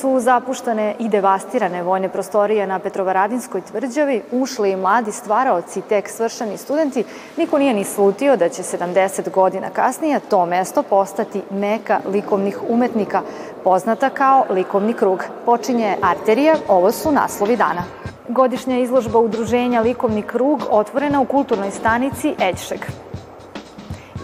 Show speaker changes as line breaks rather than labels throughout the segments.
Su zapuštane i devastirane vojne prostorije na Petrovaradinskoj tvrđavi ušli i mladi stvaraoci, tek svršani studenti, niko nije ni slutio da će 70 godina kasnije to mesto postati meka likovnih umetnika, poznata kao likovni krug. Počinje arterija, ovo su naslovi dana. Godišnja izložba udruženja Likovni krug otvorena u kulturnoj stanici Ećšeg.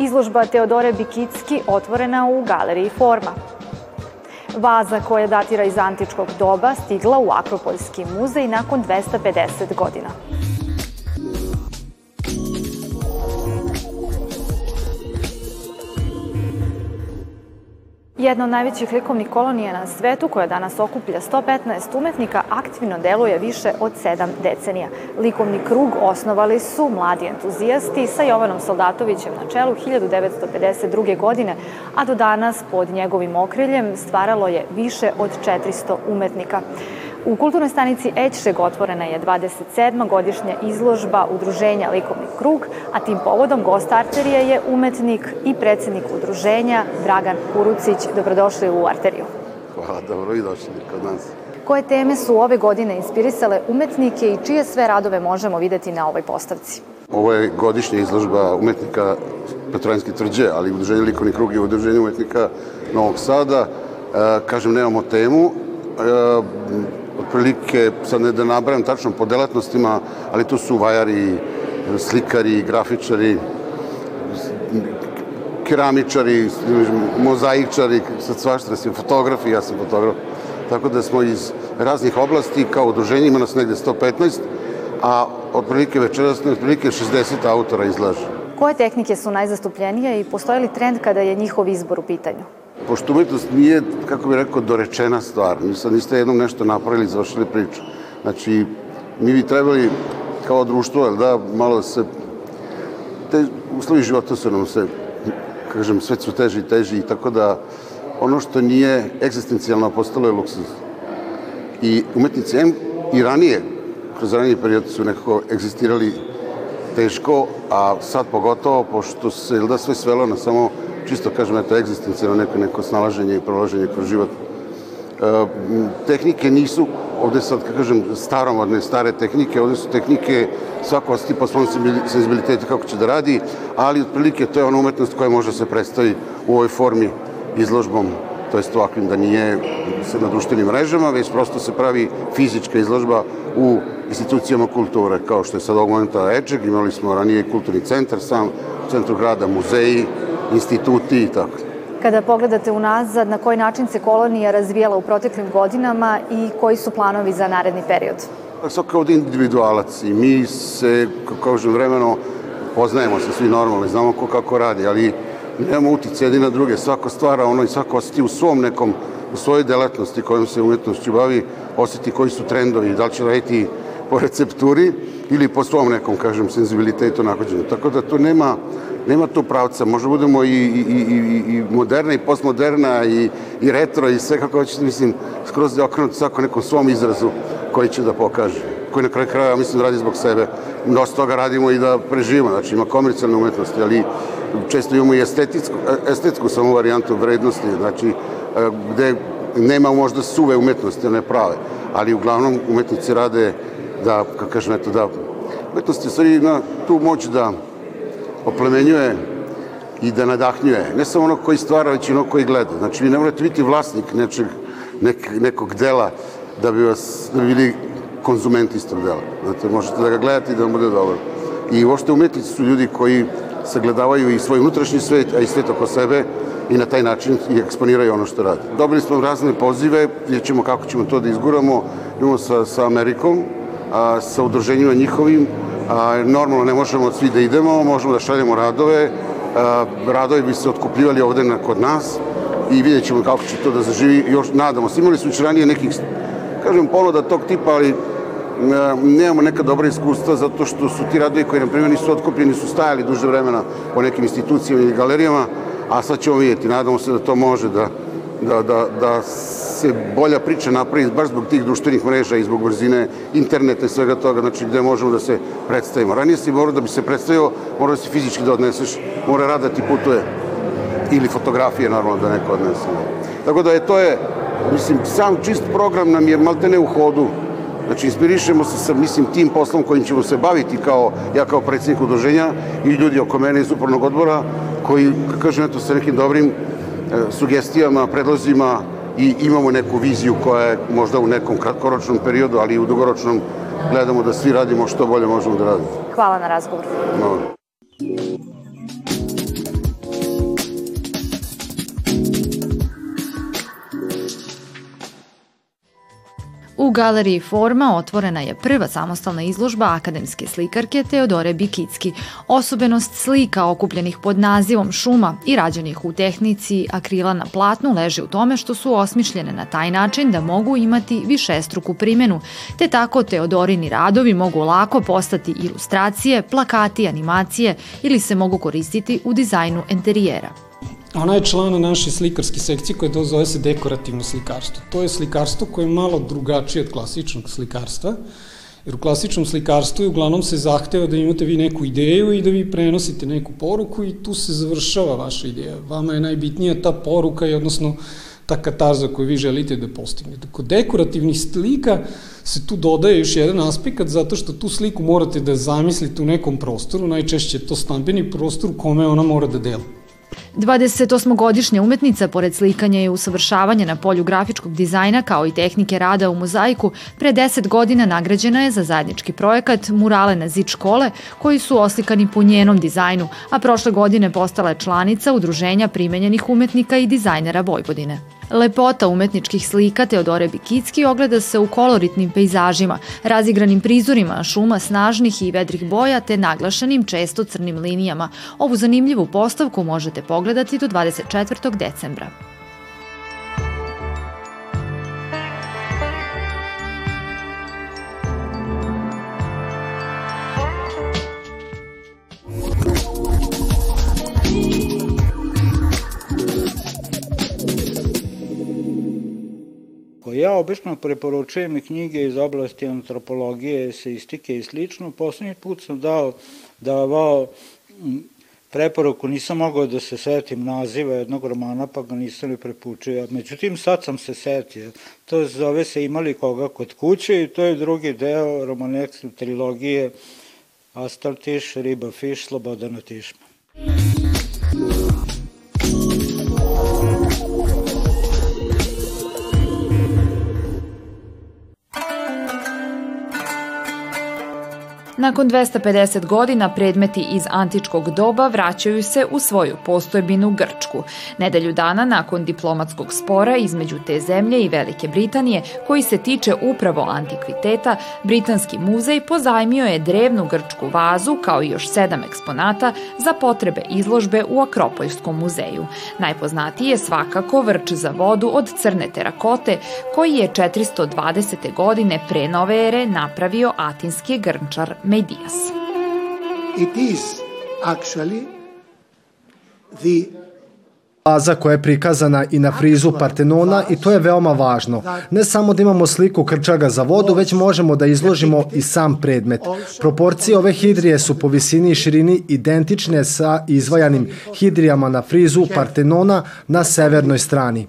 Izložba Teodore Bikicki otvorena u galeriji Forma. Vaza koja datira iz antičkog doba stigla u Akropoljski muzej nakon 250 godina. Jedna od najvećih likovnih kolonija na svetu, koja danas okuplja 115 umetnika, aktivno deluje više od 7 decenija. Likovni krug osnovali su mladi entuzijasti sa Jovanom Soldatovićem na čelu 1952. godine, a do danas pod njegovim okriljem stvaralo je više od 400 umetnika. U kulturnoj stanici Ećšeg otvorena je 27. godišnja izložba Udruženja Likovni krug, a tim povodom gost Arterije je umetnik i predsednik udruženja Dragan Kurucić. Dobrodošli u Arteriju.
Hvala, dobro i došli kod nas.
Koje teme su ove godine inspirisale umetnike i čije sve radove možemo videti na ovoj postavci?
Ovo je godišnja izložba umetnika Petrojanske tvrđe, ali Udruženje Likovni krug je Udruženje umetnika Novog Sada. E, kažem, nemamo temu. E, otprilike, sad ne da nabrajam tačno po delatnostima, ali tu su vajari, slikari, grafičari, keramičari, mozaičari, sad svašta sam fotografi, ja sam fotograf. Tako da smo iz raznih oblasti, kao udruženje, ima nas negde 115, a otprilike večeras otprilike 60 autora izlaže.
Koje tehnike su najzastupljenije i postoje li trend kada je njihov izbor u pitanju?
Pošto umetnost nije, kako bih rekao, dorečena stvar, sad niste jednom nešto napravili i završili priču. Znači, mi bi trebali kao društvo, da, malo se, te uslovi života su nam se, kažem, sve su teži i teži i tako da ono što nije egzistencijalno postalo je luksuz. I umetnici i ranije, kroz ranije period su nekako egzistirali teško, a sad pogotovo, pošto se da sve svelo na samo čisto kažem, eto, egzistencijalno neko, neko snalaženje i prolaženje kroz život. E, tehnike nisu, ovde sad, kako kažem, staromodne, stare tehnike, ovde su tehnike, svako osti po svom senzibilitetu kako će da radi, ali otprilike to je ona umetnost koja može se predstavi u ovoj formi izložbom, to jest ovakvim da nije se na društvenim mrežama, već prosto se pravi fizička izložba u institucijama kulture, kao što je sad ovog momenta imali smo ranije kulturni centar sam, u centru grada, muzeji, instituti i tako.
Kada pogledate unazad, na koji način se kolonija razvijala u proteklim godinama i koji su planovi za naredni period?
Pa svaka ovde individualac i mi se, kako kažem, vremeno poznajemo se svi normalno, znamo ko kako radi, ali nemamo utice jedni na druge, svako stvara ono i svako osjeti u svom nekom, u svojoj delatnosti kojom se umetnošću bavi, osjeti koji su trendovi, da li će raditi po recepturi ili po svom nekom, kažem, senzibilitetu nahođenju. Tako da to nema, nema tu pravca, možda budemo i, i, i, i moderna i postmoderna i, i retro i sve kako hoćete, mislim, skroz da okrenut svako nekom svom izrazu koji će da pokaže koji na kraju kraja, mislim, radi zbog sebe. Dosta toga radimo i da preživimo, znači ima komercijalne umetnosti, ali često imamo i estetsku, estetsku samo varijantu vrednosti, znači gde nema možda suve umetnosti, ne prave, ali uglavnom umetnici rade da, kako kažem, eto, da umetnost je stvari na tu moć da oplemenjuje i da nadahnjuje. Ne samo ono koji stvara, već i ono koji gleda. Znači, vi ne morate biti vlasnik nečeg, nek, nekog dela da bi vas, da bi bili konzument istog dela. Znate, možete da ga gledate i da vam bude dobro. I uopšte umetnici su ljudi koji sagledavaju i svoj unutrašnji svet, a i svet oko sebe i na taj način i eksponiraju ono što rade. Dobili smo razne pozive, vidjet ćemo kako ćemo to da izguramo. Imamo sa, sa Amerikom, a, sa udruženjima njihovim, a, normalno ne možemo svi da idemo, možemo da šaljemo radove, a, radovi bi se otkupljivali ovde na, kod nas i vidjet ćemo kako će to da zaživi, još nadamo se. Imali smo već ranije nekih, kažem, ponuda tog tipa, ali nemamo neka dobra iskustva zato što su ti radovi koji, na primjer, nisu otkupljeni, su stajali duže vremena po nekim institucijama ili galerijama, a sad ćemo vidjeti, nadamo se da to može da, da, da, da se bolja priča napravi baš zbog tih društvenih mreža i zbog brzine interneta i svega toga, znači gde možemo da se predstavimo. Ranije si morao da bi se predstavio, mora da se fizički da odneseš, mora rad da ti putuje. ili fotografije normalno da neko odnese. Tako da je to je, mislim, sam čist program nam je maltene u hodu. Znači, inspirišemo se sa, mislim, tim poslom kojim ćemo se baviti kao, ja kao predsjednik udruženja i ljudi oko mene iz upravnog odbora, koji, kažem, eto, sa nekim dobrim e, sugestijama, predlozima i imamo neku viziju koja je možda u nekom kratkoročnom periodu, ali i u dugoročnom gledamo da svi radimo što bolje možemo da radimo.
Hvala na razgovor.
No.
U galeriji Forma otvorena je prva samostalna izložba akademske slikarke Teodore Bikicki. Osobenost slika okupljenih pod nazivom šuma i rađenih u tehnici akrila na platnu leži u tome što su osmišljene na taj način da mogu imati višestruku primenu, te tako Teodorini radovi mogu lako postati ilustracije, plakati, animacije ili se mogu koristiti u dizajnu enterijera.
Ona je člana naše slikarske sekcije koja zove se dekorativno slikarstvo. To je slikarstvo koje je malo drugačije od klasičnog slikarstva, jer u klasičnom slikarstvu uglavnom se zahteva da imate vi neku ideju i da vi prenosite neku poruku i tu se završava vaša ideja. Vama je najbitnija ta poruka i odnosno ta katarza koju vi želite da postignete. Kod dekorativnih slika se tu dodaje još jedan aspekt zato što tu sliku morate da zamislite u nekom prostoru, najčešće je to stambeni prostor u kome ona mora da dela.
28-godišnja umetnica, pored slikanja i usavršavanja na polju grafičkog dizajna kao i tehnike rada u mozaiku, pre 10 godina nagrađena je za zajednički projekat Murale na zid škole, koji su oslikani po njenom dizajnu, a prošle godine postala je članica Udruženja primenjenih umetnika i dizajnera Vojvodine. Lepota umetničkih slika Teodore Bikicki ogleda se u koloritnim pejzažima, razigranim prizorima šuma snažnih i vedrih boja te naglašenim često crnim linijama. Ovu zanimljivu postavku možete pogledati do 24. decembra.
Ja obično preporučujem knjige iz oblasti antropologije, eseistike i slično. Poslednji put sam dao, davao preporuku, nisam mogao da se setim naziva jednog romana, pa ga nisam li prepučio. Međutim, sad sam se setio. To zove se Imali koga kod kuće i to je drugi deo romanekske trilogije Astaltiš, Riba Fiš, Slobodana Tišma.
Nakon 250 godina predmeti iz antičkog doba vraćaju se u svoju postojbinu Grčku. Nedelju dana nakon diplomatskog spora između te zemlje i Velike Britanije, koji se tiče upravo antikviteta, Britanski muzej pozajmio je drevnu grčku vazu kao i još sedam eksponata za potrebe izložbe u Akropoljskom muzeju. Najpoznatiji je svakako vrč za vodu od crne terakote, koji je 420. godine pre nove ere napravio atinski grnčar Medias.
It is actually the
vaza koja je prikazana i na frizu Partenona i to je veoma važno. Ne samo da imamo sliku krčaga za vodu, već možemo da izložimo i sam predmet. Proporcije ove hidrije su po visini i širini identične sa izvajanim hidrijama na frizu Partenona na severnoj strani.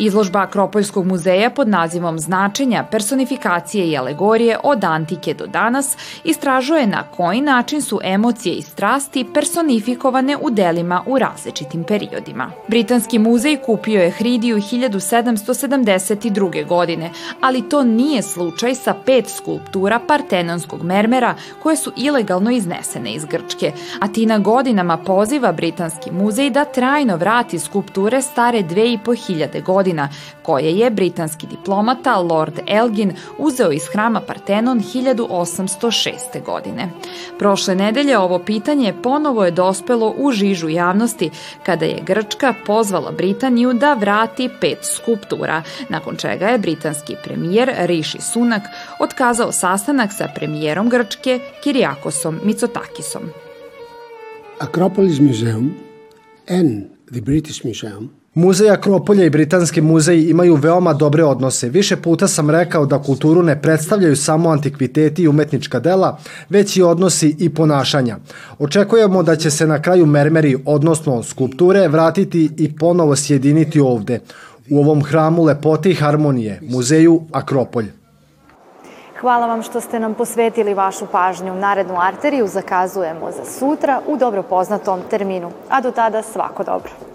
Izložba Akropoljskog muzeja pod nazivom Značenja, personifikacije i alegorije od antike do danas istražuje na koji način su emocije i strasti personifikovane u delima u različitim periodima. Britanski muzej kupio je Hridiju 1772. godine, ali to nije slučaj sa pet skulptura partenonskog mermera koje su ilegalno iznesene iz Grčke. Atina godinama poziva Britanski muzej da trajno vrati skulpture stare 2500 godina godina, koje je britanski diplomata Lord Elgin uzeo iz hrama Partenon 1806. godine. Prošle nedelje ovo pitanje ponovo je dospelo u žižu javnosti kada je Grčka pozvala Britaniju da vrati pet skulptura, nakon čega je britanski premijer Rishi Sunak otkazao sastanak sa premijerom Grčke Kiriakosom Mitsotakisom.
Acropolis Museum and the British Museum
Muzej Akropolja i Britanski muzej imaju veoma dobre odnose. Više puta sam rekao da kulturu ne predstavljaju samo antikviteti i umetnička dela, već i odnosi i ponašanja. Očekujemo da će se na kraju mermeri, odnosno skulpture, vratiti i ponovo sjediniti ovde, u ovom hramu lepote i harmonije, muzeju Akropolj.
Hvala vam što ste nam posvetili vašu pažnju. Narednu arteriju zakazujemo za sutra u dobro poznatom terminu. A do tada svako dobro.